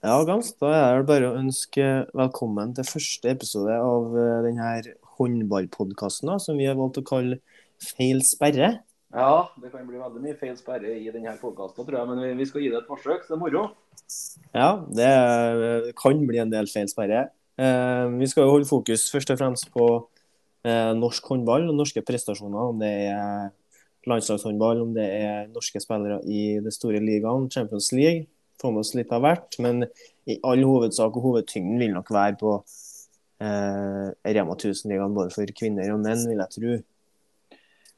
Ja, Gans, da er det bare å ønske velkommen til første episode av eh, denne håndballpodkasten som vi har valgt å kalle Feil sperre. Ja, det kan bli veldig mye feil sperre i denne podkasten, tror jeg. Men vi- skal gi det et forsøk, så det er moro. Ja, det kan bli en del feil sperre. Eh, Vi skal jo holde fokus først og fremst på eh, norsk håndball og norske prestasjoner. Om det er landslagshåndball, om det er norske spillere i det store ligaen, Champions League. Få med oss litt av hvert. Men i all hovedsak og hovedtyngden vil nok være på eh, Rema 1000-ligaen både for kvinner og menn, vil jeg tro.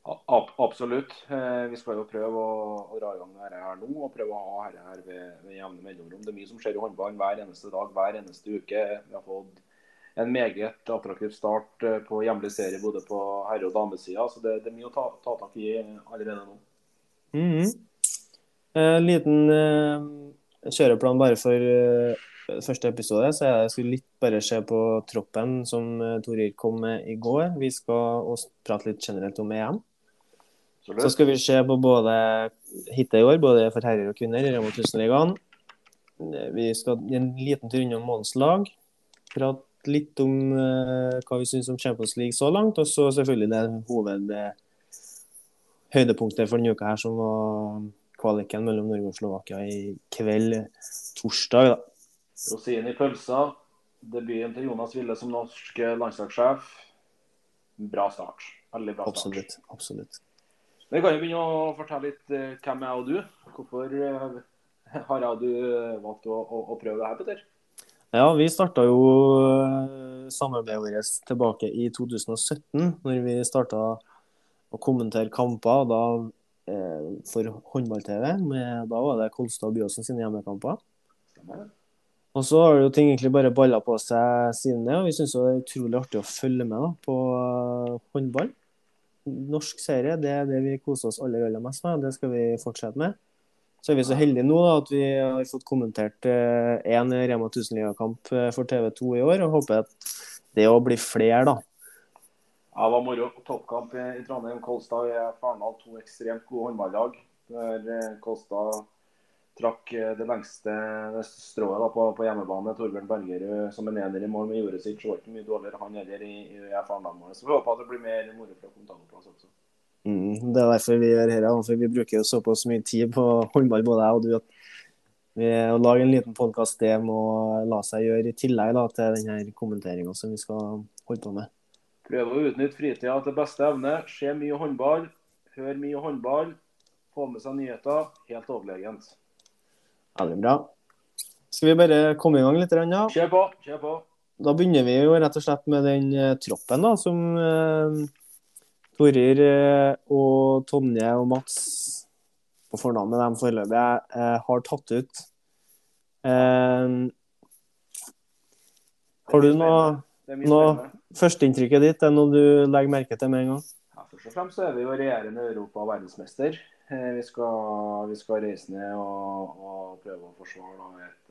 Ab- absolutt. Eh, Vi skal jo prøve å, å dra i gang dette her nå, og prøve å ha dette her ved, ved jevne mellomrom. Det er mye som skjer i håndballen hver eneste dag, hver eneste uke. Vi har fått en meget attraktiv start eh, på hjemlig serie både på herre- og damesida, så det, det er mye å ta, ta tak i allerede nå. Mhm. Eh, liten eh, kjøreplan bare for uh, første episode, så jeg skulle litt bare se på troppen som uh, Torir kom med i går. Vi skal også prate litt generelt om EM. Så Så skal vi se på både hittet i år, både for herrer og kvinner i Rema 1000-ligaen. Vi skal i en liten tur innom månedens lag. Prate litt om uh, hva vi syns om Champions League så langt. Og så selvfølgelig det hoved eh, høydepunktet for denne uka her, som var kvaliken mellom Norge og Slovakia i kveld, torsdag. da. Rosinen i pølsa. Debuten til Jonas Ville som norsk landslagssjef. Bra start. Veldig bra start. Absolutt. absolutt. Vi kan jo begynne å fortelle litt eh, hvem jeg og du. Hvorfor eh, har jeg og du eh, valgt å, å, å prøve det her, Petter? Ja, vi starta jo samarbeidet vårt tilbake i 2017, når vi starta å kommentere kamper da, for håndball-TV. Da var det Kolstad og Byåsen sine hjemmekamper. Og så har jo ting egentlig bare balla på seg siden det, og vi syns det er utrolig artig å følge med da, på eh, håndball. Norsk serie det er det vi koser oss aller, aller mest med, og det skal vi fortsette med. Så er vi så heldige nå da, at vi har fått kommentert én Rema 1000-ligakamp eh, for TV2 i år, og håper at det òg blir flere, da. Det var moro. Toppkamp i, Trondheim. Kolstad er Arendal to ekstremt gode håndballag. Der eh, Kolstad trakk eh, det lengste strået da, på, på hjemmebane. Torbjørn Bergerud som en ener i mål med jordet sitt. Så var ikke mye dårligere han heller i, i Farendal-målet. Så vi håper at det blir mer moro fra kommentarplass også. Mm, det er derfor vi gjør dette, for vi bruker såpass mye tid på håndball, både jeg og du, at å lage en liten podkast det må la seg gjøre i tillegg da, til denne kommenteringa som vi skal holde på med. Prøve å utnytte fritida til beste evne. Se mye håndball. Hør mye håndball. Få med seg nyheter. Helt overlegent. Veldig bra. Skal vi bare komme i gang litt? Ja? Kjør på, kjør på. Da begynner vi jo rett og slett med den eh, troppen da, som eh, Torir eh, og Tonje og Mats på fornavn med dem foreløpig eh, har tatt ut. Eh, har du noe Det Førsteinntrykket ditt er noe du legger merke til med en gang? Ja, først og fremst er vi jo regjerende Europa- og verdensmester. Eh, Vi skal, vi skal reise ned og, og prøve å forsvare da, et,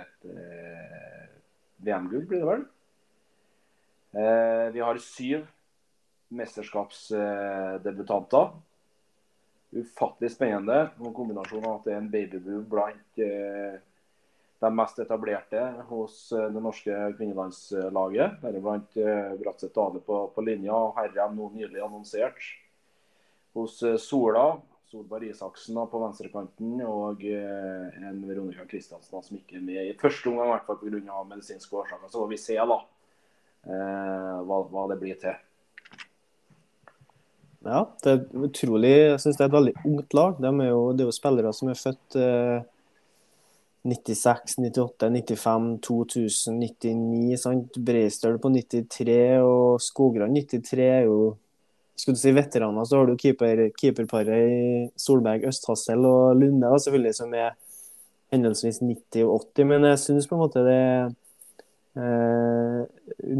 et, et eh, VM-gull, blir det vel. Eh, Vi har syv mesterskapsdebutanter. Ufattelig spennende. En kombinasjon av at det er en babyboom blant eh, de mest etablerte hos eh, det norske kvinnelandslaget. Deriblant eh, Bratseth Dale på, på linja, og Herrem nå nylig annonsert. Hos eh, Sola, Solberg Isaksen på venstrekanten, og en Veronica Kristiansen som ikke er med i første omgang, i hvert fall pga. medisinske årsaker. Så får vi se da hva, hva det blir til. Ja, det er utrolig Jeg syns det er et veldig ungt lag. De er jo, det er jo spillere som er født eh, 96, 98, 95, 2000, 99. sant? Breistøl på 93 og Skogran 93 er jo skulle du si veteraner, så har du keeper, keeperparet i Solberg, Østhassel og Lunde, da, selvfølgelig, som er henholdsvis 90 og 80. Men jeg syns på en måte det eh,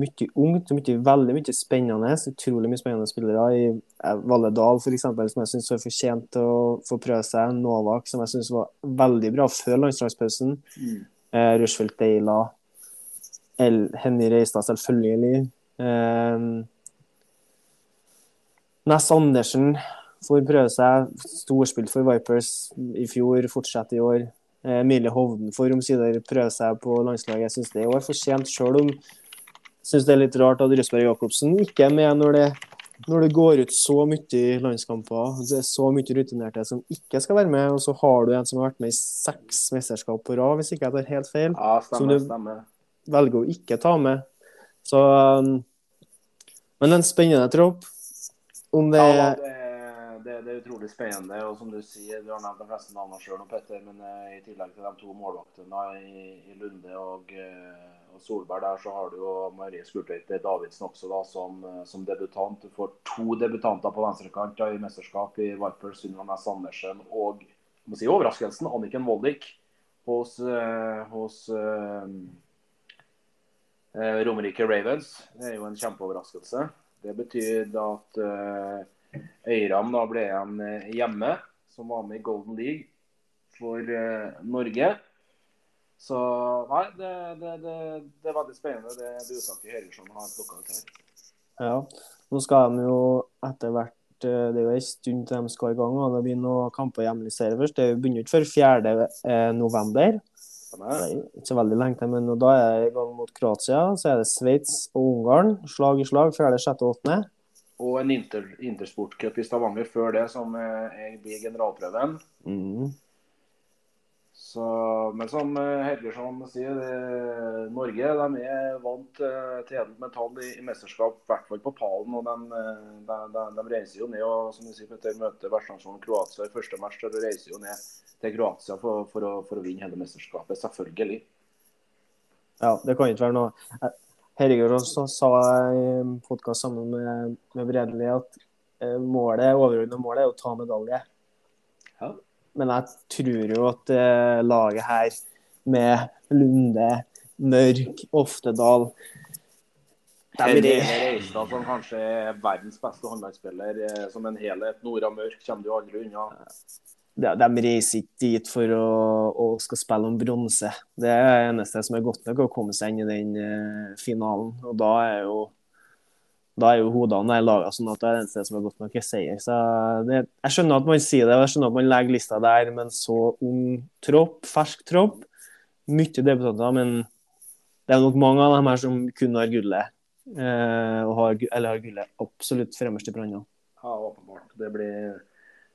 mye ungt, mye, veldig mye spennende. Utrolig mye spennende spillere. I Valledal Valle Dahl, f.eks., som jeg syns har fortjent til å få prøve seg. Novak, som jeg syns var veldig bra før landslagspausen. Eh, Rushfeldt Deila. El Henny Reistad, selvfølgelig. Uh, Ness Andersen får prøve seg. Storspilt for Vipers i fjor, fortsetter i år. Eh, Emilie Hovden får omsider prøve seg på landslaget. Jeg syns det er for sent, sjøl om jeg syns det er litt rart at Røsberg Jacobsen ikke er med når det, når det går ut så mye landskamper. Det er så mye rutinerte som ikke skal være med, og så har du en som har vært med i seks mesterskap på rad, hvis ikke jeg tar helt feil. Ja, Som stemmer. du- stemmer. velger å ikke ta med. Så um, Men en spennende tropp. Om det Ja, det, det, det er utrolig spennende. og som Du sier, du har nevnt de fleste navnene sjøl, Petter. Men eh, i tillegg til de to målvaktene i, i Lunde og, eh, og Solberg, der så har du jo Marie Skurtveit Davidsen også da, som, eh, som debutant. Du får to debutanter på venstrekant i mesterskap i Vipers. Sunniva Næss Andersen og må si overraskelsen Anniken Voldik hos, hos Romerike Ravens. Det er jo en kjempeoverraskelse. Det betyr at Øyram da ble igjen eh, hjemme, som var med i Golden League for eh, Norge. Så nei, det, det, det, det er veldig spennende det uttaket Høyresson har plukka ut her. Ja. Nå skal de jo etter hvert eh, Det er jo en stund til de skal i gang, og det blir noen kamper hjemlig serie først. Det begynner ikke før 4. eh, november. Det er ikke så veldig lenge til, men da er det i gang mot Kroatia. Så er det Sveits og Ungarn. Slag i slag. 4., 6. og 8. Og en inter, intersportcup i Stavanger før det, som jeg blir generalprøven. Mm. Så, men som Helgersson Helgesson sier, det, Norge de er vant eh, til edelt metall i, i mesterskap, i hvert fall på pallen. og de, eh, de, de, de reiser jo ned og som du sier, Petter, møter vertsnasjonen Kroatia i første match. De reiser jo ned til Kroatia for, for, å, for å vinne hele mesterskapet, selvfølgelig. Ja, det kan ikke være noe Herregud også sa i en podkast sammen med, med Bredli at eh, målet, overordna målet er å ta medalje. Ja. Men jeg tror jo at eh, laget her, med Lunde, Mørk, Oftedal Helge Reistad, som kanskje er verdens beste håndballspiller eh, som en helhet. Nora Mørk kommer du aldri unna. De, de reiser ikke dit for å, å skal spille om bronse. Det er det eneste som er godt nok, å komme seg inn i den eh, finalen. Og da er jo da er jo hodene i lagene sånn at det er det eneste som er godt nok er seier. Så det, jeg skjønner at man sier det, og jeg skjønner at man legger lista der, men så ung tropp, fersk tropp. Mye debutanter, men det er nok mange av dem her som kun har gullet. Eh, har, eller har gullet absolutt fremmest i brannene. Ja, åpenbart. Det blir,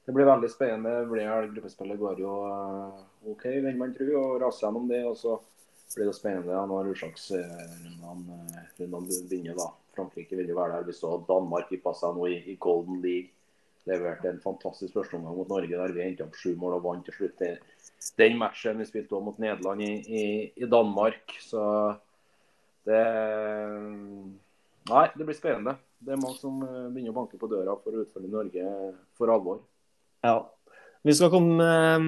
det blir veldig spennende. Blir, gruppespillet går jo eh, OK, vil man tro, og raser gjennom det. Og så blir det spennende når utslagsrundene eh, begynner. da. Frankrike vil jo være der. Vi så Danmark gikk seg nå i, i Golden League. Leverte en fantastisk førsteomgang mot Norge der vi endte opp sju mål og vant til slutt. Den matchen vi spilte òg mot Nederland i, i, i Danmark. Så det Nei, det blir spennende. Det er mange som eh, begynner å banke på døra for å utfølge Norge for alvor. Ja. Vi skal komme eh,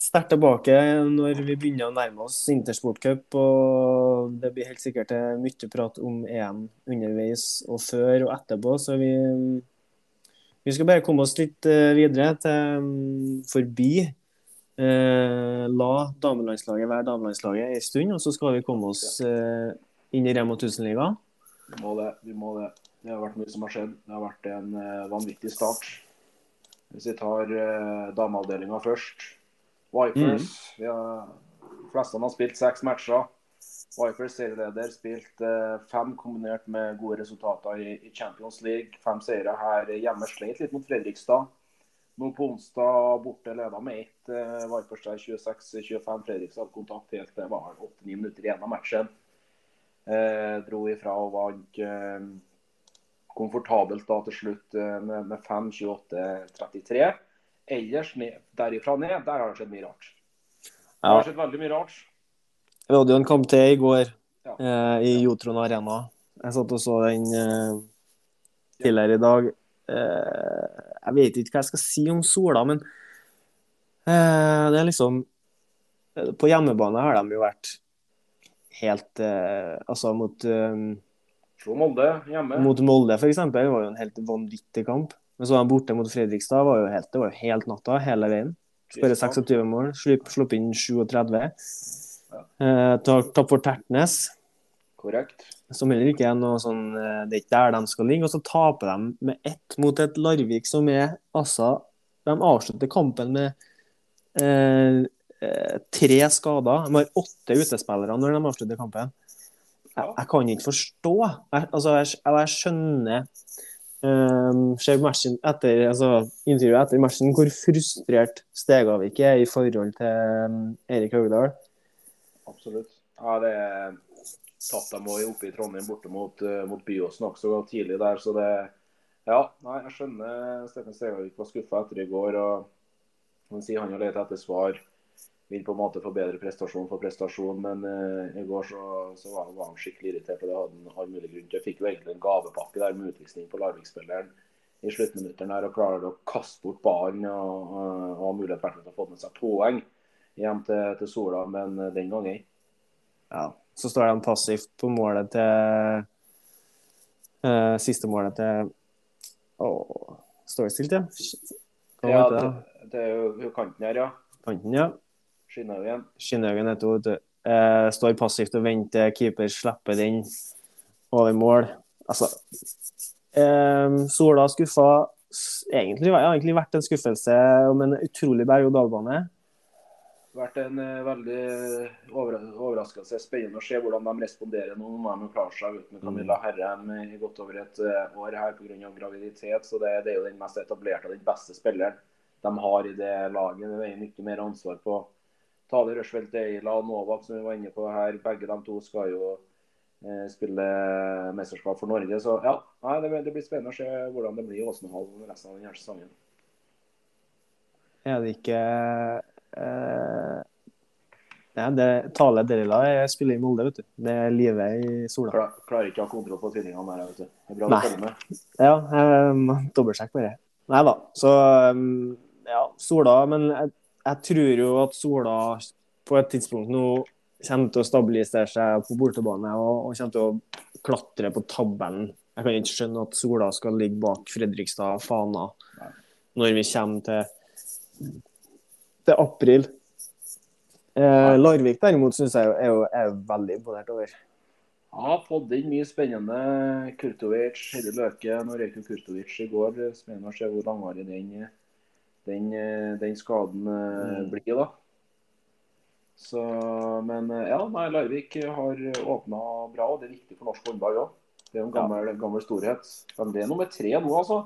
sterkt tilbake når vi begynner å nærme oss intersportcup. Og det blir helt sikkert eh, mye prat om EM underveis og før og etterpå. Så vi, vi skal bare komme oss litt eh, videre til mm, forbi. Eh, la damelandslaget være damelandslaget en stund, og så skal vi komme oss eh, inn i Rema 1000-ligaen. Vi må det. vi må Det Det har vært mye som har skjedd. Det har vært en vanvittig start. Hvis vi tar uh, dameavdelinga først. Vipers. Vi har, de fleste har spilt seks matcher. Vipers serieleder spilt eh, fem kombinert med gode resultater i, i Champions League. Fem seire her hjemme. Sleit litt mot Fredrikstad. Nå på onsdag borte leda med ett. Uh, Vipers der 26-25. Fredrikstad hadde kontakt helt til det var 8-9 minutter igjen av matchen. Eh, dro ifra og vant eh, komfortabelt da til slutt eh, med, med 5-28-33. Ellers ned, derifra ned, der har det skjedd mye rart. Det har skjedd veldig mye rart. Vi hadde jo en kamp til i går Ja. eh, i Jotron Arena. Jeg satt og så den eh, tidligere i dag. Eh, jeg vet ikke hva jeg skal si om Sola, men eh, det er liksom eh, På hjemmebane har de jo vært helt Altså mot, eh, Slo Molde hjemme. mot Molde, f.eks., var jo en helt vanvittig kamp. Men så var han borte mot Fredrikstad. Var jo helt, det var jo helt natta hele veien. Spørre 26 mål, slupp, slupp inn 37. Eh, Tapt for Tertnes. Korrekt. som heller ikke er noe sånn eh, Det er ikke der de skal ligge. Og så taper de med ett mot et Larvik som er altså De avslutter kampen med eh, eh, tre skader. De har åtte utespillere når de avslutter kampen. Jeg, jeg kan ikke forstå. Jeg, altså, jeg, jeg skjønner um, ser matchen etter, altså, intervjuet etter matchen hvor frustrert Stegavik er i forhold til um, Erik Haugdal. Absolutt. Ja, det er tatt dem òg oppe i Trondheim, borte mot, uh, mot Byåsen også tidlig der. Så det Ja, nei, jeg skjønner Steffen Stegavik var skuffa etter i går. og Han sier han har lett etter svar. Vil på en måte forbedre prestasjon for prestasjon, men uh, i går så, så var, var, han skikkelig irritert. og Det hadde han all mulig grunn til. Jeg fikk jo egentlig en gavepakke der med utvisning på Larvik-spilleren i sluttminuttene og klarer å kaste bort ballen og, og, og har mulighet til å få med seg poeng hjem til, til Sola, men uh, den gangen ja. Så står han passivt på målet til uh, Siste målet til Å, Står det stilt, ja? ja, det, det, er jo kanten her, ja. Kanten, ja. Skinnhaugen. Skinnhaugen heter hun, uh, står passivt og venter. Keeper slipper den over mål. Altså eh, Sola skuffa. Egentlig, ja, egentlig vært en skuffelse om en utrolig berg-og-dal-bane vært en uh, veldig over, overraskelse. Spennende å se hvordan de responderer nå når de klarer seg uten Camilla mm. Herrem i godt over et uh, år her pga. graviditet. Så det, det, er jo den mest etablerte og den beste spilleren de har i det laget. Det er mye mer ansvar på Tale Røsfeldt Eila og Novak, som vi var inne på her. Begge de to skal jo eh, spille mesterskap for Norge. Så ja, nei, det, det, blir spennende å se hvordan det blir i Åsenhallen resten av denne sesongen. Er det ikke eh, Nei, det Tale Derila spiller i Molde, vet du. Det er livet i sola. Klar, klarer ikke å ha kontroll på tvillingene der, vet du. Det er bra Nei. å følge med. Ja, um, dobbeltsjekk bare. Nei da. Så um, ja, Sola Men jeg, jeg, tror jo at Sola på et tidspunkt nå kommer til å stabilisere seg på bortebane og, og kommer til å klatre på tabellen. Jeg kan ikke skjønne at Sola skal ligge bak Fredrikstad og Fana når vi kommer til til april. Eh, Larvik derimot syns jeg er, jo, er veldig imponert over. Ja, fått inn mye spennende. Kurtovic, Hedde Løke. Nå røyk Kurtovic i går. Spennende å se hvor langvarig den, den, den, skaden eh, mm. blir. da. Så, men eh, ja, nei, Larvik har åpna bra, og det er viktig for norsk håndball òg. Det er jo en gammel, ja. gammel storhet. Men det er nummer tre nå, altså.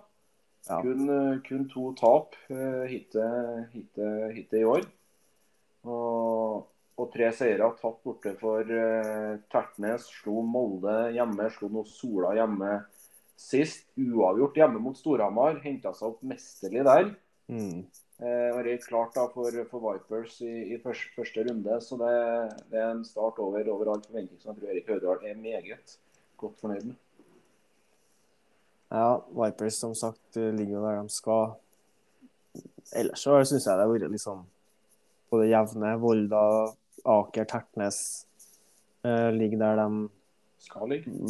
Ja. Kun, eh, kun, to tap uh, hittil i år. Og, og, tre seire tatt borte for uh, Tertnes. Slo Molde hjemme, slo nå Sola hjemme sist. Uavgjort hjemme mot Storhamar. Henta seg opp mesterlig der. Mm. Eh, røyk klart da for, for Vipers i, i første, første, runde. Så det, det, er en start over, over all forventning som jeg tror Erik Høydahl er meget godt fornøyd med. Ja, Vipers som sagt ligger jo der de skal. Ellers så syns jeg det har vært liksom på det jevne. Volda, Aker, Tertnes eh, ligger der de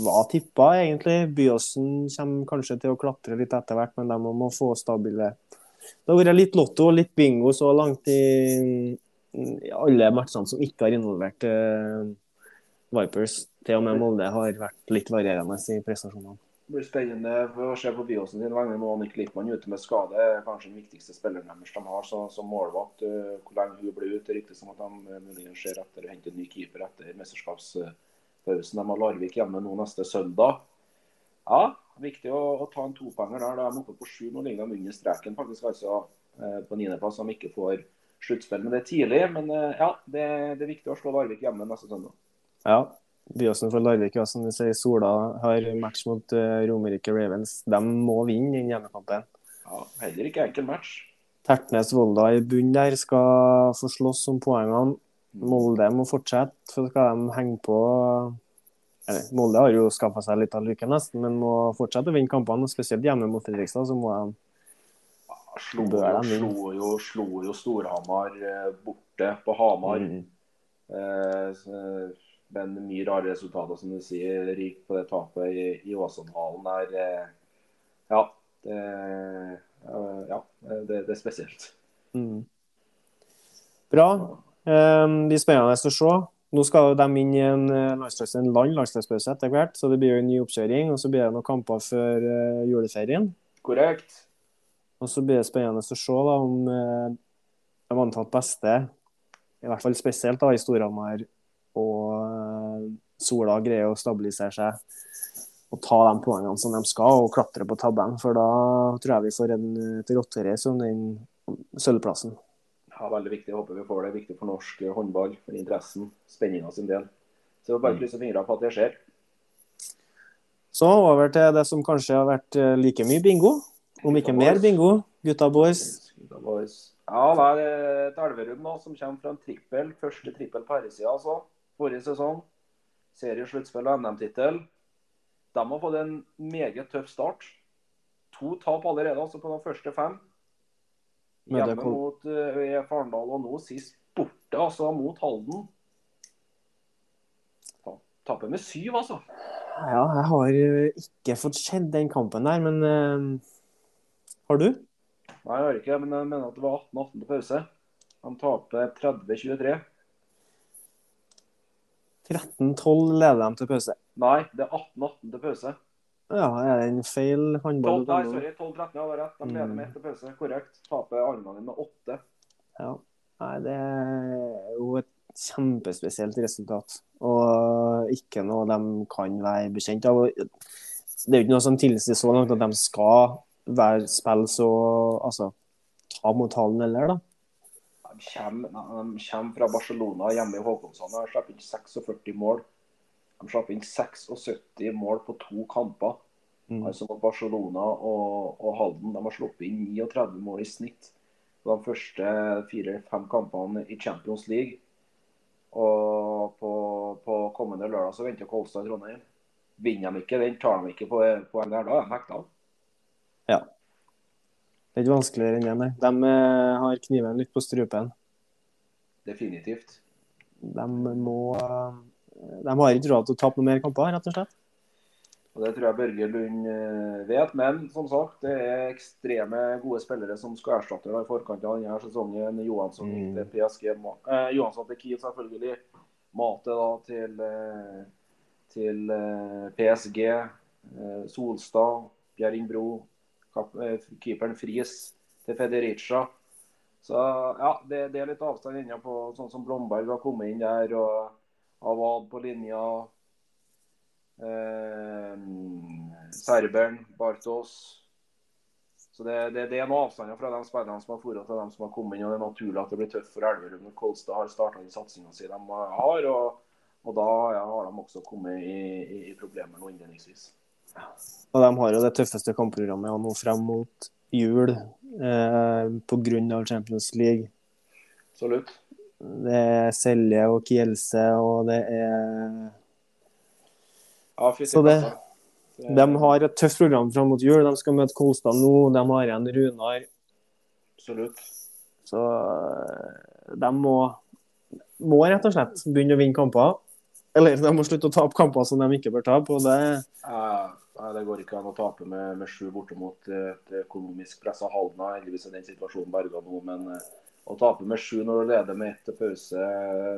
var tippa, egentlig. Byåsen kommer kanskje til å klatre litt etter hvert, men de må få stabile Det har vært litt lotto og litt bingo så langt i, alle matchene som ikke har involvert uh, Vipers. Til og med Molde har vært litt varierende i prestasjonene. Det blir spennende å se på Byåsen sin vegne nå. Nick Lippmann ute med skade kanskje den viktigste spilleren deres de har så, som målvakt. Eh, hvor lenge hun blir ute, riktig som at de eh, muligens ser etter å hente en ny keeper etter mesterskapspausen. De har Larvik hjemme nå neste søndag. Ja, viktig å, å ta en topenger der. Da er de oppe på sju. Nå ligger de under streken, faktisk altså eh, på niendeplass. De ikke får sluttspill. Men det er tidlig. Men ja, det, det er viktig å slå Larvik hjemme neste søndag. Ja, Byåsen for Larvik ja, som du sier, Sola har match mot uh, Romerike Ravens. De må vinne den hjemmekampen. Ja, heller ikke enkel match. Tertnes-Volda i bunn der skal få slåss om poengene. Molde må fortsette, så skal de henge på Molde har jo skaffa seg litt av lykken, nesten, men må fortsette å vinne kampene. Spesielt hjemme mot Fredrikstad, så må de slo, jo, slo, jo, slo jo Storhamar eh, borte på Hamar. Mm. Eh, men mye rare resultater, som du sier. Rik på det tapet i, i Åsonhallen er. Eh, ja, det, ja det, det, er spesielt. Mm. Bra. Um, det blir spennende å se. Nå skal de inn i en, eh, en landslagspause etter hvert, så det blir jo en ny oppkjøring. Og så blir det noen kamper før uh, juleferien. Korrekt. Og så blir det spennende å se da, om uh, de antatt beste i hvert fall spesielt da, i Storhamar og eh, Sola greier å stabilisere seg og ta de poengene som de skal, og klatre på tabellen. For da tror jeg vi får en, til rotterace om den sølvplassen. Ja, veldig viktig. Jeg håper vi får det. Viktig for norsk håndball, for interessen, spenninga sin del. Så bare krysse fingrene på at det skjer. Så over til det som kanskje har vært eh, like mye bingo, om ikke mer bingo. Gutta boys. Gutta boys. Ja, det er et Elverum nå som kommer fra en trippel. Første trippel på herresida, altså. Forrige sesong. Seriesluttspill og NM-tittel. De har fått en meget tøff start. To tap allerede, altså på de første fem. Hjemme mot uh, Farendal og nå sist borte, altså mot Halden. Taper med syv, altså. Ja, jeg har ikke fått sett den kampen der, men uh, har du? Nei, jeg har ikke men jeg mener at det var 18-18 på pause. De taper 30-23. 13-12 leder de til pause. Nei, det er 18-18 til pause. Ja, er det en feil håndball? 12, nei, sorry, 12-13, ja, det er rett. De leder med ett pause. Korrekt. Taper Arendal med åtte. Ja. Nei, det er jo et kjempespesielt resultat. Og ikke noe de kan være bekjent av. Det er jo ikke noe som tilsier så langt at de skal være spill så Altså ta mot Hallen heller, da. De kommer, de kommer, fra Barcelona hjemme i Håkonsson og har sluppet inn 46 mål. De slapp inn 76 mål på to kamper. Mm. Altså mot Barcelona og, og, Halden. De har sluppet inn 39 mål i snitt på de første fire-fem kampene i Champions League. Og på, på kommende lørdag så venter Kolstad i Trondheim. Vinner de ikke den, tar de ikke på poeng der, da er de hekta. Ja. Det er ikke vanskeligere enn det. De eh, har kniven litt på strupen. Definitivt. De må De har ikke råd til å tape noen mer kamper, rett og slett. Og Det tror jeg Børge Lund eh, vet. Men som sagt, det er ekstreme gode spillere som skal erstatte i forkant av denne sesongen. Johansson mm. til PSG, eh, Johansson til Kiel selvfølgelig. Mate da til, eh, til eh, PSG. Solstad, Bjerring Bro. keeperen Friis til Federica. Så ja, det, det, er litt avstand ennå på sånn som Blomberg har kommet inn der. og Avad på linja. Eh, serberen, Bartos. Så det, det, det, er noen avstander fra de spillerne som har dratt til dem som har kommet inn. og Det er naturlig at det blir tøft for Elverum når Kolstad har starta den satsinga si de har. Og, og da ja, har de også kommet i, i, i problemer nå innledningsvis. Og de har jo det tøffeste kampprogrammet nå frem mot jul eh, pga. Champions League. Absolutt. Det er Selje og Kielse, og det er ja, så det, de har et tøft program fram mot jul. De skal møte Kolstad nå. De har igjen Runar. Absolutt. Så eh, de må, må rett og slett begynne å vinne kamper. Eller de må slutte å tape kamper som de ikke bør tape. og det... Ja, det går ikke an å tape med, med sju bortimot et økonomisk pressa Halden. Heldigvis er den situasjonen berga nå, men eh, å tape med sju når du leder med ett til pause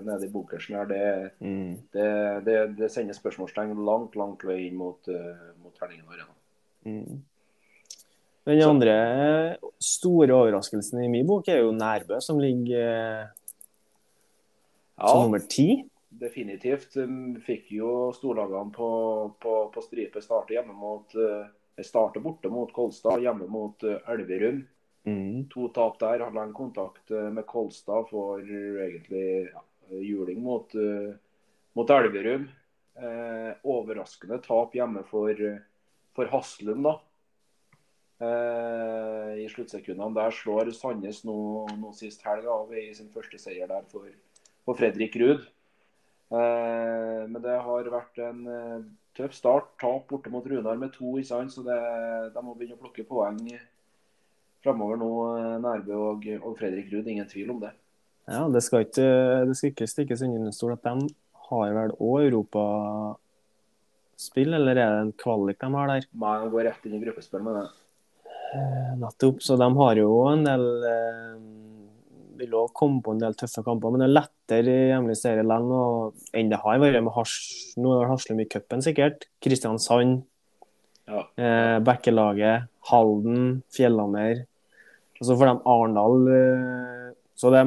nede i bunkersen her, det, mm. det, det, det, sender spørsmålstegn langt, langt vei inn mot, uh, mot Terningen Arena. Mm. Den andre store overraskelsen i min bok er jo Nærbø, som ligger uh, ja, som nummer ti. Definitivt. De fikk jo storlagene på, på, på stripe starte hjemme mot uh, starte borte mot Kolstad, hjemme mot Elverum. Mm. To tap der. Hadde han kontakt eh, med Kolstad for egentlig ja, juling mot, uh, mot Elverum. Eh, overraskende tap hjemme for, for Haslum, da. Eh, I sluttsekundene der slår Sandnes nå, nå sist helg av i sin første seier der for, for Fredrik Ruud. Eh, men det har vært en uh, tøff start. Tap borte mot Runar med to, så det, de må begynne å plukke poeng framover nå, eh, Nærbø og, og Fredrik Ruud. Ingen tvil om det. Ja, Det skal ikke, det skal ikke stikkes under stol at de har vel òg europaspill, eller er det en kvalik de har der? Nei, de går rett inn i gruppespill med det. Eh, nettopp. Så de har jo en del eh, Vil òg komme på en del tøffe kamper, men det er lettere i hjemlig serie enn det har vært med Hars, Nå har Haslum i cupen, sikkert. Kristiansand. Ja. Eh, Bekkelaget, Halden, Fjellhammer. Og så får de Arendal eh, Så de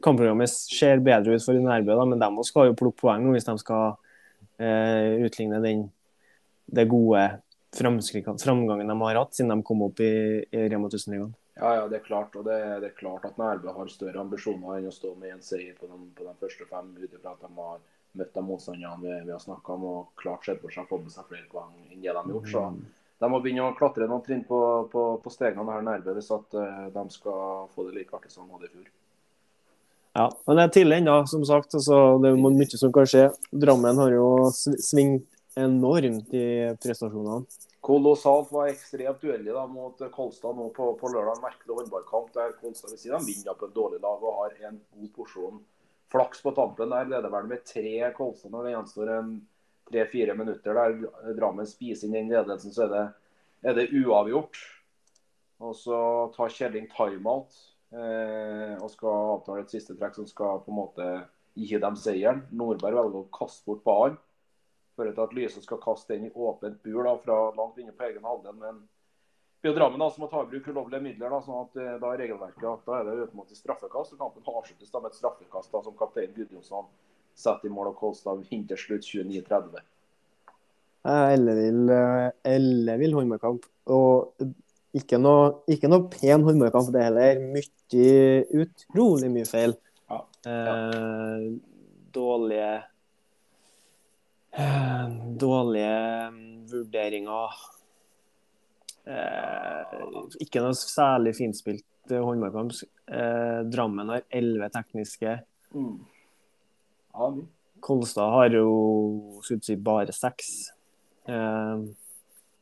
Kampprogrammet ser bedre ut for Nærbø, da, men de skal jo plukke poeng hvis de skal eh, utligne den, det gode framgangen de har hatt siden de kom opp i, i Rema 1000-ligaen. Ja, ja, det er klart. Og det, det er klart at Nærbø har større ambisjoner enn å stå med en seier på de, på de første fem, ut ifra at de har møtt de motstanderne vi, vi, har snakka om, og klart sett for seg å få med seg flere poeng enn det de har gjort. Så mm. De må begynne å klatre noen trinn på, på, på stegene her nærme hvis at uh, de skal få det like artig som de hadde i fjor. Ja, men det er tidlig ennå, som sagt. Altså, det er mye som kan skje. Drammen har jo svingt enormt i prestasjonene. Kolossalt var ekstremt uheldig da, mot Kolstad nå på, på lørdag. Merkelig håndballkamp der Kolstad vil si de vinner på et dårlig lag og har en god porsjon flaks på tampen. Der leder vel med tre Kolstad når det gjenstår en tre-fire minutter der Drammen spiser inn den ledelsen, så er det, er det uavgjort. Og så tar Kjelling timeout eh, og skal avtale et siste trekk som skal på en måte gi dem seieren. Nordberg velger å kaste bort ballen til at Lyse skal kaste den i åpent bur da, fra langt inne på egen halvdel. Men blir Drammen som må ta i bruk ulovlige midler. da, sånn at eh, da er regelverket at da er det automatisk straffekast. og Kampen avsluttes da med et straffekast da, som kaptein Gudjonsson setter i mål. og Kolstad vinner til slutt 29-30. Ellevill elle håndballkamp. Og ikke noe, ikke noe pen håndballkamp, det heller. Mye utrolig mye feil. Ja, ja. Eh, dårlige Eh, dårlige mm, vurderinger. Eh, ikke noe særlig finspilt eh, håndballkamp. Eh, Drammen har elleve tekniske. Mm. Ja, Kolstad har jo skulle si bare seks. Eh,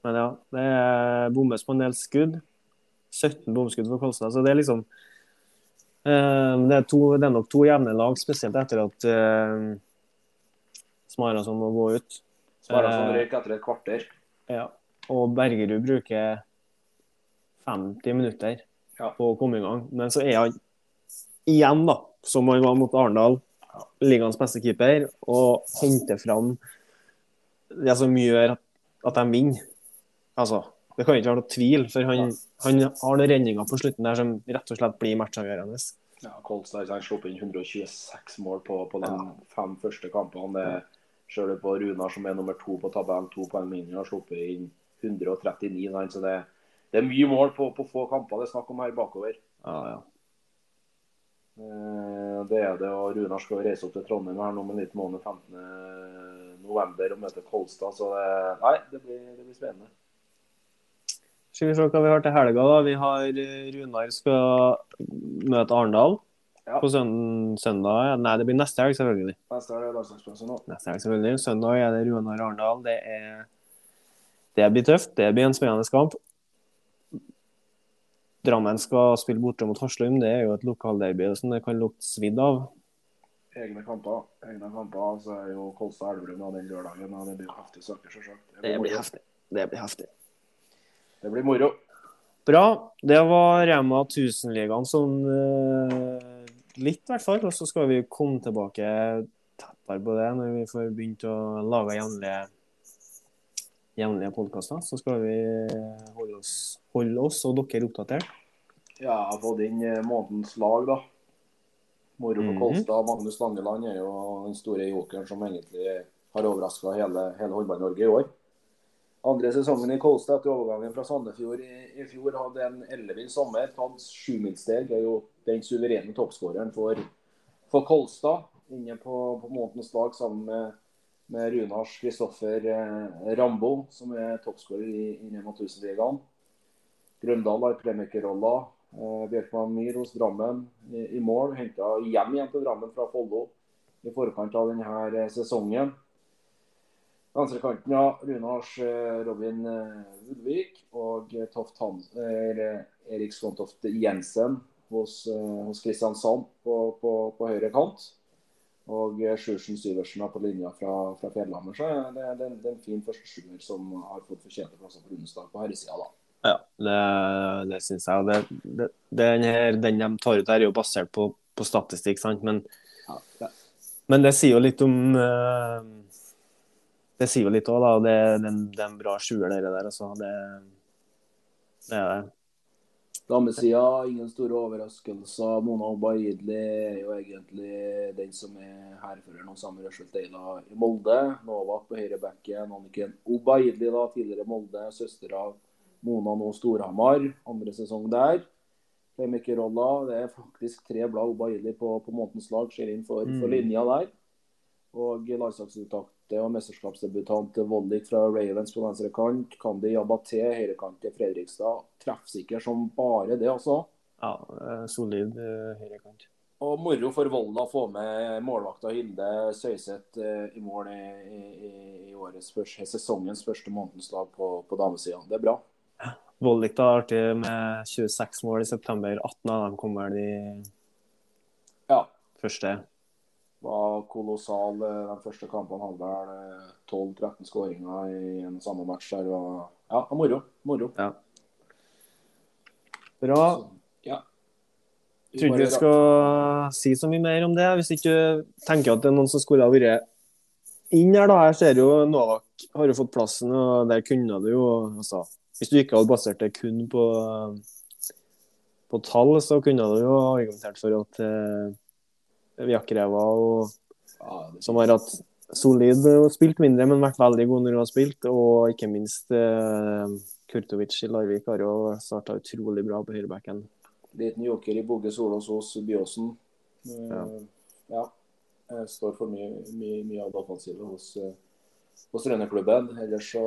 men ja, det bommes på en del skudd. 17 bomskudd for Kolstad. Så det er liksom eh, det, er to, det, er nok to jevne lag, spesielt etter at Smarason må gå ut. Smarason røyk etter et kvarter. Ja. Og Bergerud bruker 50 minutter på å komme i gang. Men så er han igjen, da, som han var mot Arendal, ligaens beste keeper, og henter fram det som gjør at de vinner. Altså, det kan ikke være noe tvil, for han, han har noen redninger på slutten der som rett og slett blir matchavgjørende. Ja, Kolstad har sluppet inn 126 mål på, på de fem første kampene. Du på Runar, som er nummer to på tabellen, to poeng mindre, har sluppet inn 139. Så det, det, er mye mål på, på få kamper det er snakk om her bakover. Ja, ja. Eh, det er det, og Runar skal reise opp til Trondheim her nå med litt måned 15.11. og møte Kolstad. Så det, nei, det blir, det blir spennende. Skal vi se hva vi har til helga. da. Vi har eh, Runar skal møte Arendal. Ja. På søndag Nei, det blir neste helg, selvfølgelig. Neste helg er nå. Neste helg, selvfølgelig. Søndag er det Runar Arendal. Det, er... det blir tøft. Det blir en spennende kamp. Drammen skal spille borte mot Haslum. Det er jo et lokalderby som det kan lukte svidd av. Egne kamper. Egne kamper, så er jo Kolstad Elverum den lørdagen. og Det blir heftig saker, selvsagt. Det, det blir heftig. Det blir heftig. Det blir moro. Bra. Det var Rema 1000-ligaen som uh litt, i hvert fall. Og så skal vi komme tilbake tettere på det når vi får begynt å lage jevnlige, jevnlige podkaster. Så skal vi holde oss, holde oss og dere oppdatert. Ja, jeg har fått inn eh, månedens lag, da. Moro på mhm. Kolstad. Magnus Langeland er jo den store jokeren som egentlig har overraska hele, hele Håndball-Norge i år. Andre sesongen i Kolstad etter overgangen fra Sandefjord i, i fjor hadde en ellevill sommer. Tatt sjumilssteg. Er jo den suverene toppskåreren for, for, Kolstad. Inne på, på månedens lag sammen med, med Runars Kristoffer eh, Rambo, som er toppskårer i, i Rema 1000-ligaen. Grøndal har playmakerrolla. Eh, Bjørkman Myhr hos Drammen i, i mål. Henta hjem igjen til Drammen fra Follo i forkant av denne eh, sesongen. Venstrekanten, ja. Runars eh, Robin eh, og Toft Hans, Erik Skontoft Jensen hos, eh, hos Kristiansand på, på, på, høyre kant. Og Sjursen Syversen er på linja fra, fra Fjellhammer. Så det, det, det er en fin første sjuer som har fått fortjente plasser på Runestad på herresida, da. Ja, det, det syns jeg. Det, det, den, her, den de tar ut her, er jo basert på, på statistikk, sant. Men, ja, ja. men det sier jo litt om uh, det sier jo litt òg, da. Det, det, det, er en bra sjuer, det der. Altså. Det, det er det. Damesida, ingen store overraskelser. Mona Obaidli er jo egentlig den som er hærfører nå sammen Røsselt Deila i Molde. Novak på høyrebekken. Anniken Obaidli, da, tidligere Molde. Søster av Mona nå Storhamar. Andre sesong der. Playmaker-rolla. Det er faktisk tre blad Obaidli på, på månedens lag. skjer inn for, for linja der. Og landslagsuttakte og mesterskapsdebutant Vollik fra Ravens på venstre kant. Kandi Jabaté, høyrekant til Fredrikstad. Treffsikker som bare det, altså. Ja, eh, solid eh, høyrekant. Og moro for Volda å få med målvakta Hilde Søyseth eh, i mål i, i, i årets første, sesongens første månedens lag på, på damesida. Det er bra. Vollik da artig med 26 mål i september. 18 av dem kommer de Ja. første. Var kolossal. eh, De første kampene hadde vel eh, 12-13 skåringer i en samme match. der. Ja, moro. Moro. Ja. Bra. Så, ja. Jeg tror ikke vi skal si så mye mer om det. Hvis ikke du tenker at det er noen som skulle ha vært inn her, da. Jeg ser jo Novak har jo fått plassen, og der kunne du jo altså, Hvis du ikke hadde basert det kun på, på tall, så kunne du jo argumentert for at eh, Vjakreva, og, som har hatt solid og spilt mindre, men vært veldig god når hun har spilt, og ikke minst eh, Kurtovic i Larvik har jo starta utrolig bra på høyrebacken. Liten joker i Bogge Solås hos Byåsen. Ja. Eh, ja. Jeg står for mye, mye, mye av det offensive hos, eh, hos Rønneklubben. Ellers så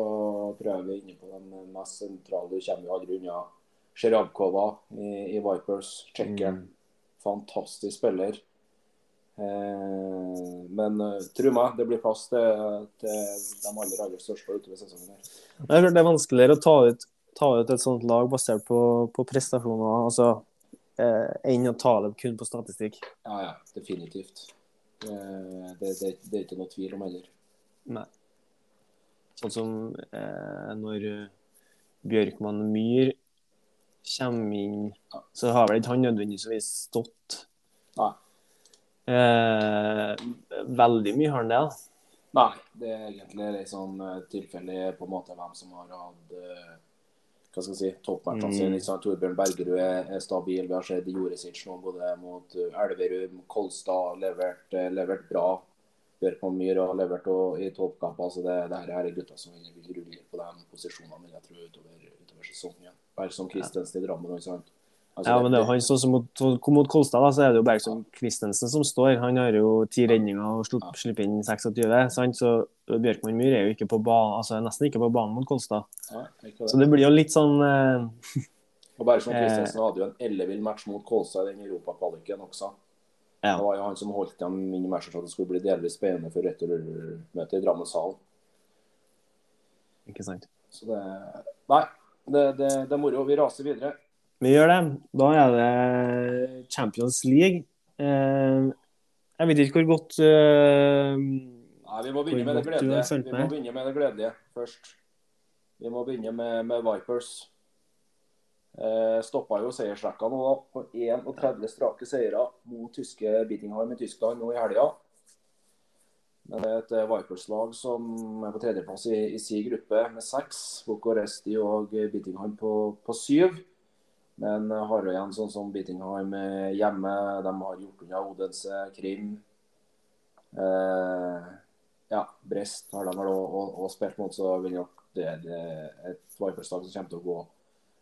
prøver vi inne på den mest sentrale. Du kommer jo aldri unna Sjerabkova i, i Vipers. Tsjekkeren. Fantastisk spiller. Eh, men eh, tro meg, det blir plass til, til de aller, aller største utover sesongen. her. Det er det er vanskeligere å ta ut, ta ut et sånt lag basert på, på prestasjoner altså, eh, enn å ta det kun på statistikk. Ja, ja, definitivt. Eh, det, det, det er ikke noe tvil om heller. Nei. Sånn som eh, når Bjørkman Myhr kommer inn, så har vel ikke han nødvendigvis stått Nei. eh, Veldig mye har han det, da. Nei, det er egentlig litt sånn eh, tilfeldig på en måte hvem som har hatt eh, hva skal jeg si, toppmatchene Mm. sine. Mm. sant? Torbjørn Bergerud er, er stabil. Vi har sett Joresic nå både mot eh, Elverum, Kolstad levert, eh, levert bra. Bjørkman Myhr har levert og, i toppkamper. så det, det her er gutter som vil rulle på de posisjonene jeg tror, utover, utover sesongen. Bergson Christensen i Drammen. ikke sant? Altså, Ja, men det er jo han sånn som mot, mot Kolstad, da, så er det jo Bergson Christensen som står. Han har jo ti redninger og slupp, slipper inn 26, sant? så Bjørkman Myhr er jo ikke på banen, altså er nesten ikke på banen mot Kolstad. Ja, det. Så det. blir jo litt sånn eh, Og Bergson Eh. Christensen hadde jo en ellevill match mot Kolstad i den europakvaliken også. Ja. Det var jo han som holdt dem inn i matchen så det skulle bli delvis spennende for returmøtet i Drammenshallen. Ikke sant. Så det Nei, det, det, det er moro. Vi raser videre. Vi gjør det. Da er det Champions League. Eh, jeg vet ikke hvor godt eh, Nei, Vi må begynne med det gledelige. Vi må begynne med det gledelige først. Vi må begynne med, med Vipers. Eh, stoppa jo seiersrekka nå da, på 31 strake seire mot tyske Bittingheim i Tyskland nå i helga. Men det er et eh, Vipers-lag som er på tredjeplass i, i sin gruppe med seks. Bucuresti og Bittingham Bittingheim på, på syv. Men eh, har jo igjen sånn som Bittingheim eh, hjemme. De har gjort unna Odense, Krim. Eh, ja, Brest har de vel òg spilt mot, så vil nok det er et Vipers-lag som kommer til å gå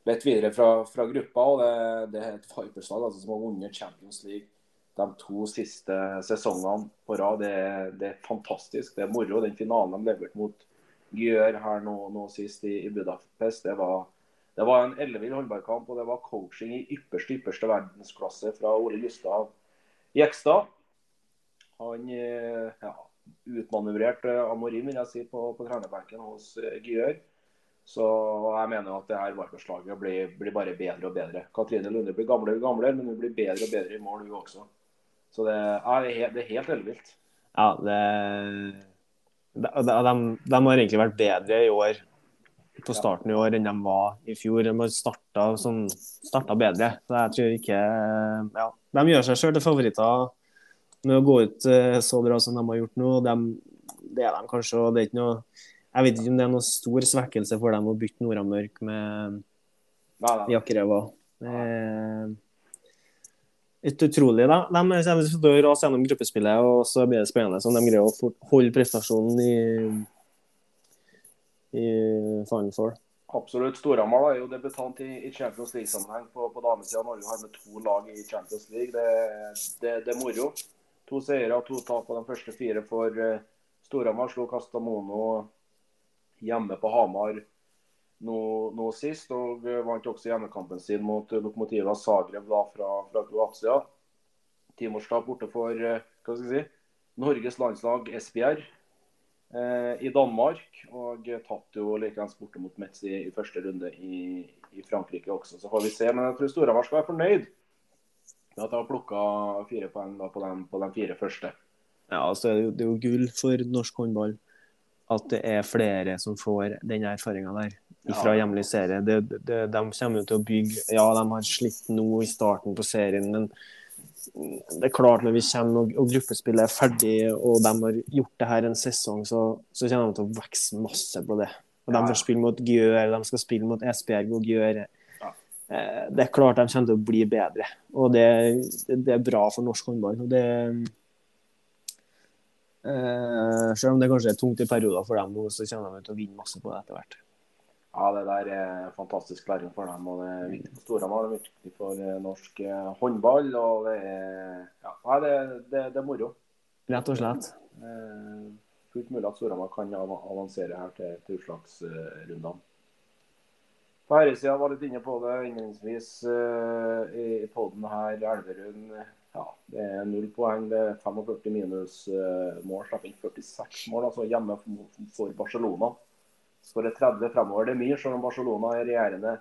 litt videre fra, fra gruppa. og Det, det er et Vipers-lag altså, som har vunnet Champions League de to siste sesongene på rad. Det, det er fantastisk. Det er moro. Den finalen de leverte mot Gjør her nå, nå sist i, i Budapest, det var, det var en ellevill håndballkamp. Og det var coaching i ypperste, ypperste verdensklasse fra Ole Gustav Jekstad. Han eh, ja, utmanøvrerte Amorim vil jeg si, på, på trenerbenken hos eh, Gjør. Så jeg mener at det her Vipers-laget blir, blir bare bedre og bedre. Katrine Lunde blir gamlere og gamlere, men hun blir bedre og bedre i mål, hun også. Så det er, det er helt ellevilt. Ja, det de, de, de har egentlig vært bedre i år på starten i år enn de var i fjor. De har starta, sånn, starta bedre. Så jeg tror ikke ja, De gjør seg sjøl til favoritter med å gå ut eh, så bra som de har gjort nå. De, det er de kanskje. og det er ikke noe Jeg vet ikke om det er noen stor svekkelse for dem å bytte Nordamørk med Jakkereva. er litt utrolig, da. De kommer til å rase gjennom gruppespillet, og så blir det spennende om de greier å holde prestasjonen i, i Four. Absolutt. Storhamar er jo debutant i, i Champions League-sammenheng på, på damesida. Norge har med to lag i Champions League. Det, det, det er moro. To seire og to tap på de første fire for uh, Storhamar. Slo Castamono hjemme på Hamar nå, nå sist, og uh, vant også hjemmekampen sin mot uh, Lokomotiva Zagreb da, fra, fra Kroatia. Timorsdag borte for uh, hva skal jeg si, Norges landslag Esbjerg i Danmark. Og tatt jo likeens borte mot Metz i, i første runde i, i, Frankrike også. Så får vi se. Men jeg tror Storhamar skal være fornøyd med at de har plukka fire poeng på, på de fire første. Ja, altså, det er jo, gull for norsk håndball at det er flere som får den erfaringa der fra hjemlig serie. Det, det, de kommer jo til å bygge Ja, de har slitt nå i starten på serien, men det er klart når vi kommer og, og gruppespillet er ferdig, og de har gjort det her en sesong, så, så kommer de til å vokse masse på det. Og De Ja. spille mot Gjør, de skal spille mot Esbjerg og Gjør. Ja. Eh, Det er klart de kommer til å bli bedre, og det, det er bra for norsk håndball. og det Eh, selv om det kanskje er tungt i perioder for dem nå, så kommer de til å vinne masse på det etter hvert. Ja, det der er fantastisk læring for dem. og Det er viktig for Storhamar, det er viktig for eh, norsk eh, håndball. og Det er, ja, det, det, det er moro. Rett og slett. Eh, fullt mulig at Storhamar kan avansere her til, til utslagsrundene. På herresida var litt inne på det innledningsvis i podden her. Elverum ja, det er null poeng. Det er 45 minus eh, mål. Slipper inn 46 mål, altså hjemme for Barcelona. Skårer 30 fremover. Det er mye, selv om Barcelona er regjerende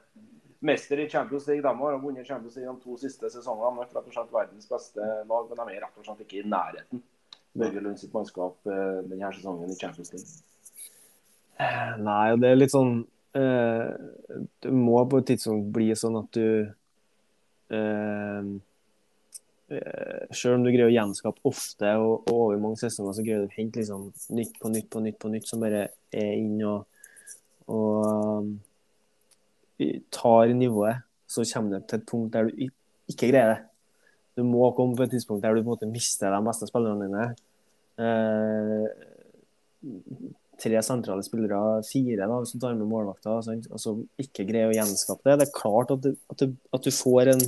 mester i Champions League. De har vunnet Champions League de to siste sesongene. De er rett og slett verdens beste lag, men de er rett og slett ikke i nærheten. Børge Lund sitt mannskap eh, denne sesongen i Champions League. Nei, og det er litt sånn eh, Det må på et tidspunkt bli sånn at du eh, eh, Selv om du greier å gjenskape ofte og, og over mange sesonger, så greier du å hente liksom nytt på nytt på nytt på nytt som bare er inn og, og um, tar nivået. Så kommer det til et punkt der du ikke greier det. Du må komme på et tidspunkt der du på en måte mister de beste spillerne dine. Eh, tre sentrale spillere, fire da, hvis du tar med målvakta, sant? og så ikke greier å gjenskape det. Det er klart at du, at du, at du får en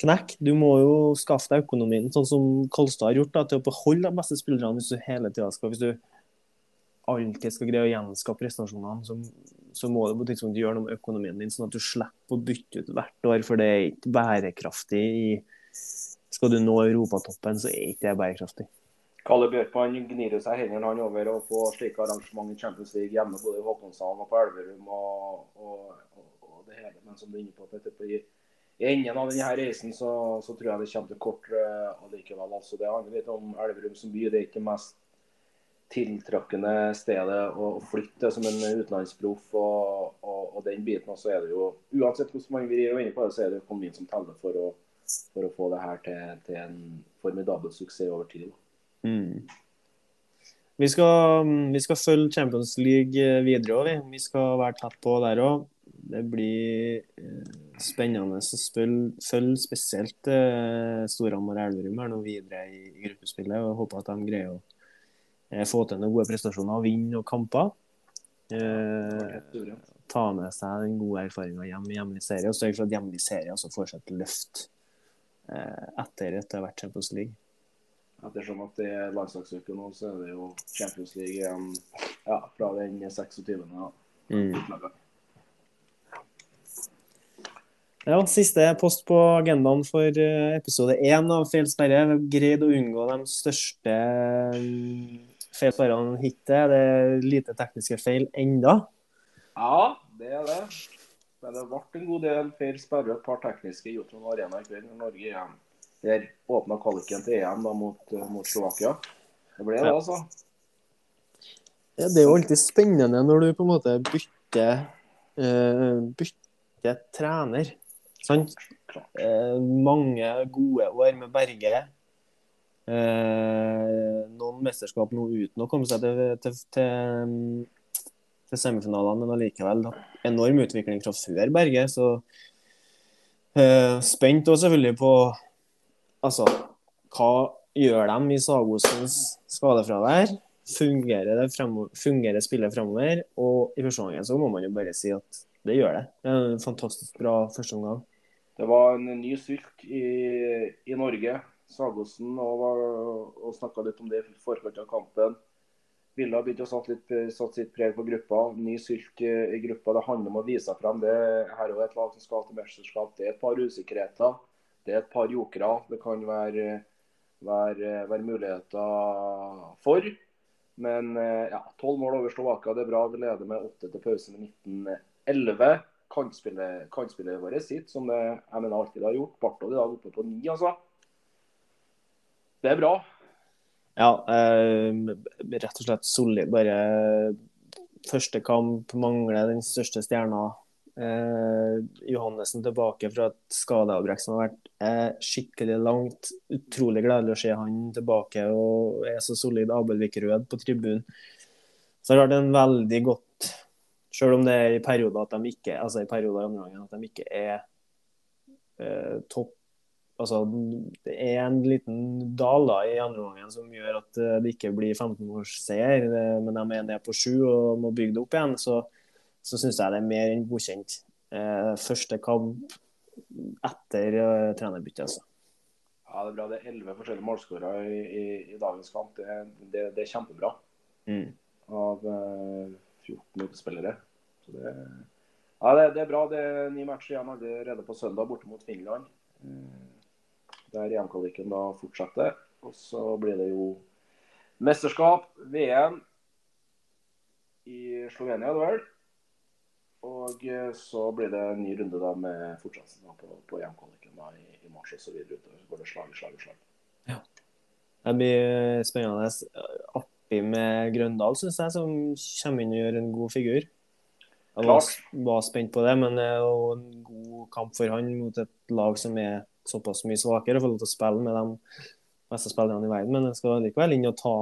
knekk. Du må jo skaffe deg økonomien, sånn som Kolstad har gjort, da, til å beholde de beste spillerne hvis du hele tida skal Hvis du alltid skal greie å gjenskape prestasjonene, så, så må du på tidspunkt gjøre noe med økonomien din, sånn at du slipper å bytte ut hvert år, for det er ikke bærekraftig Skal du nå europatoppen, så er ikke det bærekraftig. Kalle Bjørkmann gnir seg hendene han over å få slike arrangement i Champions League hjemme både i Håkonshallen og på Elverum og, og, og, og det hele. Men som du er inne på, Petter, i, i enden av denne reisen så, så tror jeg det kommer til kort uh, allikevel. Altså, det handler litt om Elverum som by. Det er ikke mest tiltrekkende stedet å flytte som en utenlandsproff og, og, og den biten. også er det jo, uansett hvordan man vrir og inne på det, så er det økonomien som teller for å, for å få det her til, til en formidabel suksess over tid. Mm. Vi, skal, vi skal følge Champions League eh, videre òg, vi. Vi skal være tett på der òg. Det blir eh, spennende å følge, spesielt eh, Storhamar og Elverum her nå videre i, gruppespillet. og Håper at de greier å få til noen gode prestasjoner og vinne noen kamper. Eh, ta med seg den gode erfaringa hjem i hjemlig serie, og sørge for at hjemlig serie også får seg et løft eh, etter at det har vært Champions League. Ettersom at det er landslagsuke nå, så er det jo Champions League igjen ja, fra den 26. Ja. Mm. Ja, siste post på agendaen for eh, episode én av Feil sperre. Vi har greid å unngå de største feil sperrene hittil. Det er lite tekniske feil enda. ja, det er det. Men det ble en god del feil sperre, et par tekniske i Jotun Arena i kveld. når Norge igjen der åpna kvaliken til EM da mot, eh, mot Slovakia. Det ble det, altså. Ja, det er jo alltid spennende når du på en måte bytter, uh, bytter trener. Sant? Uh, mange gode år med Berge. Eh, noen mesterskap nå uten å komme seg til, til, til, til semifinalene, men allikevel enorm utvikling fra før Berge. Så Eh, spent òg selvfølgelig på altså, hva gjør de i Sagosens skadefravær? Fungerer, det fremover, fungerer spillet fremover? Og i første omgang så må man jo bare si at det gjør det. Det er en fantastisk bra første omgang. Det var en ny styrk i, i Norge. Sagosen og, og snakka litt om det i forkant av kampen. Ville ha begynt å satt, litt, satt sitt preg på gruppa. Ny sylt i, gruppa. Det handler om å vise frem det. Her er et lag som skal til mesterskap. Det er et par usikkerheter. Det er et par jokere. Det kan være, være, være muligheter for. Men ja, tolv mål over Slovakia, det er bra. Vi leder med åtte til pause med 1911. Kantspillet, kantspillet vårt sitt, som det jeg mener alltid har gjort. Barthold i dag oppe på ni, altså. Det er bra. Ja, eh, rett og slett solid. Bare første kamp mangler den største stjerna. Eh, Johannessen tilbake fra et skadeavbrekk som har vært eh, skikkelig langt. Utrolig gledelig å se han tilbake og er så solid. Abelvik Rød på tribunen. Så det har vært en veldig godt Selv om det er i perioder at de ikke altså i perioder andre gangen at de ikke er eh, topp altså, det er en liten dal da, i andre omgang som gjør at eh, det ikke blir 15-årsseier, men de er nede på sju og må bygge det opp igjen, så, så syns jeg det er mer enn godkjent. Eh, første kamp etter uh, trenerbyttet, altså. Ja, det er bra. Det er elleve forskjellige målskårere i, i, i, dagens kamp. Det, det, det er kjempebra. Mm. Av uh, 14 utespillere. Så det, ja, det, det, er bra. Det er ni matcher igjen allerede på søndag borte mot Finland. Uh, der EM-kvaliken da fortsetter. Og så blir det jo mesterskap, VM, i Slovenia, det vel. Og eh, så blir det en ny runde da med fortsettelsen på, på EM-kvaliken i, i mars videre utover. Så går det slag i slag i slag. Ja. Det blir spennende. Artig med Grøndal, syns jeg, som kommer inn og gjør en god figur. Jeg var, var, spent på det, men det er jo en god kamp for han mot et lag som er såpass mye svakere i lov til å spille med de beste spillerne i verden. Men jeg skal likevel inn og ta,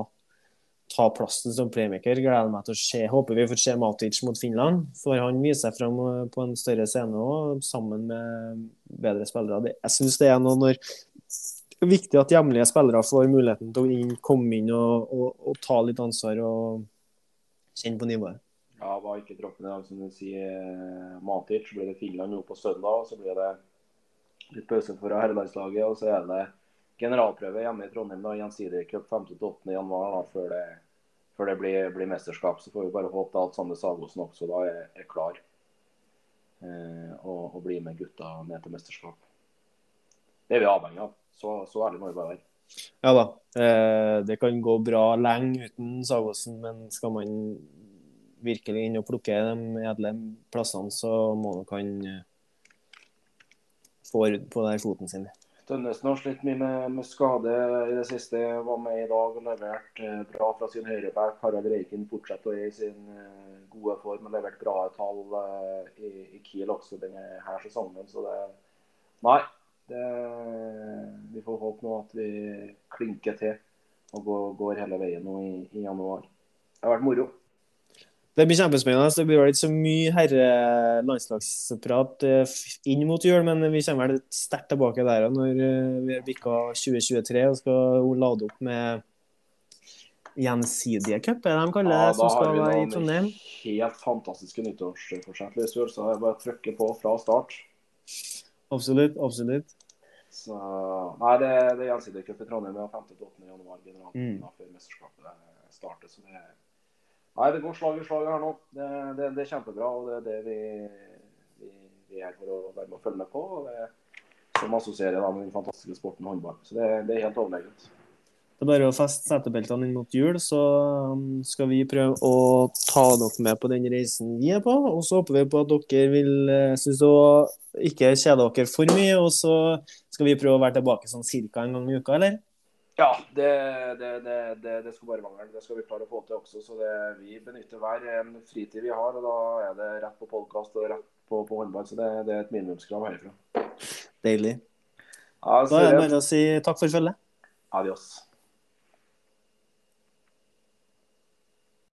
ta plassen som playmaker. Gleder meg til å se. Håper vi får se Matic mot Finland. for han viser seg fram eh, på en større scene òg, sammen med bedre spillere. Jeg syns det er noe når det er viktig at hjemlige spillere får muligheten til å inn, komme inn og, og, og, ta litt ansvar og kjenne på nivået. Ja, var ikke troppen i dag, som du sier. Matic. Så blir det Finland nå på søndag. Så blir det litt pause for herrelandslaget. Og så er det generalprøve hjemme i Trondheim, da, gjensidig cup 5.-8. januar da, før det, før det blir, blir, mesterskap. Så får vi bare håpe at Sander Sagosen også da er, er klar eh, og, og blir med gutta ned til mesterskap. Det er vi avhengig av. Så, så ærlig må vi bare være. Ja da. Eh, det kan gå bra lenge uten Sagosen, men skal man virkelig inn og plukke de edle plassene, så må nok han får på den foten sin. Tønnesen har slitt mye med, med, skade i det siste. Var med i dag og levert eh, bra fra sin høyreback. Harald Reiken fortsetter i sin eh, gode form og levert bra tall eh, i, i, Kiel også denne her sesongen. Så det Nei. Det, vi får håpe nå at vi klinker til og går, går hele veien nå i, i januar. Det har vært moro. Det blir kjempespennende. Det blir vel ikke så mye herre-landslagsprat eh, inn mot jul, men vi kommer vel sterkt tilbake der når eh, vi har bikka 2023 og skal lade opp med gjensidige cup, er det de kaller det, ja, som skal være i Trondheim? Helt fantastiske nyttårsforsett. Så jeg bare trykker på fra start. Absolutt. Absolutt. Så, nei, det, det er gjensidig cup i Trondheim 5.-8. januar, generalprøven mm. før mesterskapet starter. så det er Nei, det går slag i slag her nå. Det, det, det, er kjempebra. og Det er det vi, vi, vi, er for å være med å følge med på. og det Som assosierer med den fantastiske sporten håndball. Så det, det er helt overlegent. Det er bare å feste setebeltene inn mot jul, så um, skal vi prøve å ta dere med på den reisen vi er på. Og så håper vi på at dere vil eh, synes å ikke kjede dere for mye. Og så skal vi prøve å være tilbake sånn ca. en gang i uka, eller? Ja, det, det, det, det, skal bare mangle. Det skal vi klare å få til også. Så vi benytter hver en fritid vi har. og Da er det rett på podkast og rett på, på håndball. Så det, er et minimumskrav herfra. Deilig. Ja, da er det bare å si takk for følget. Adios.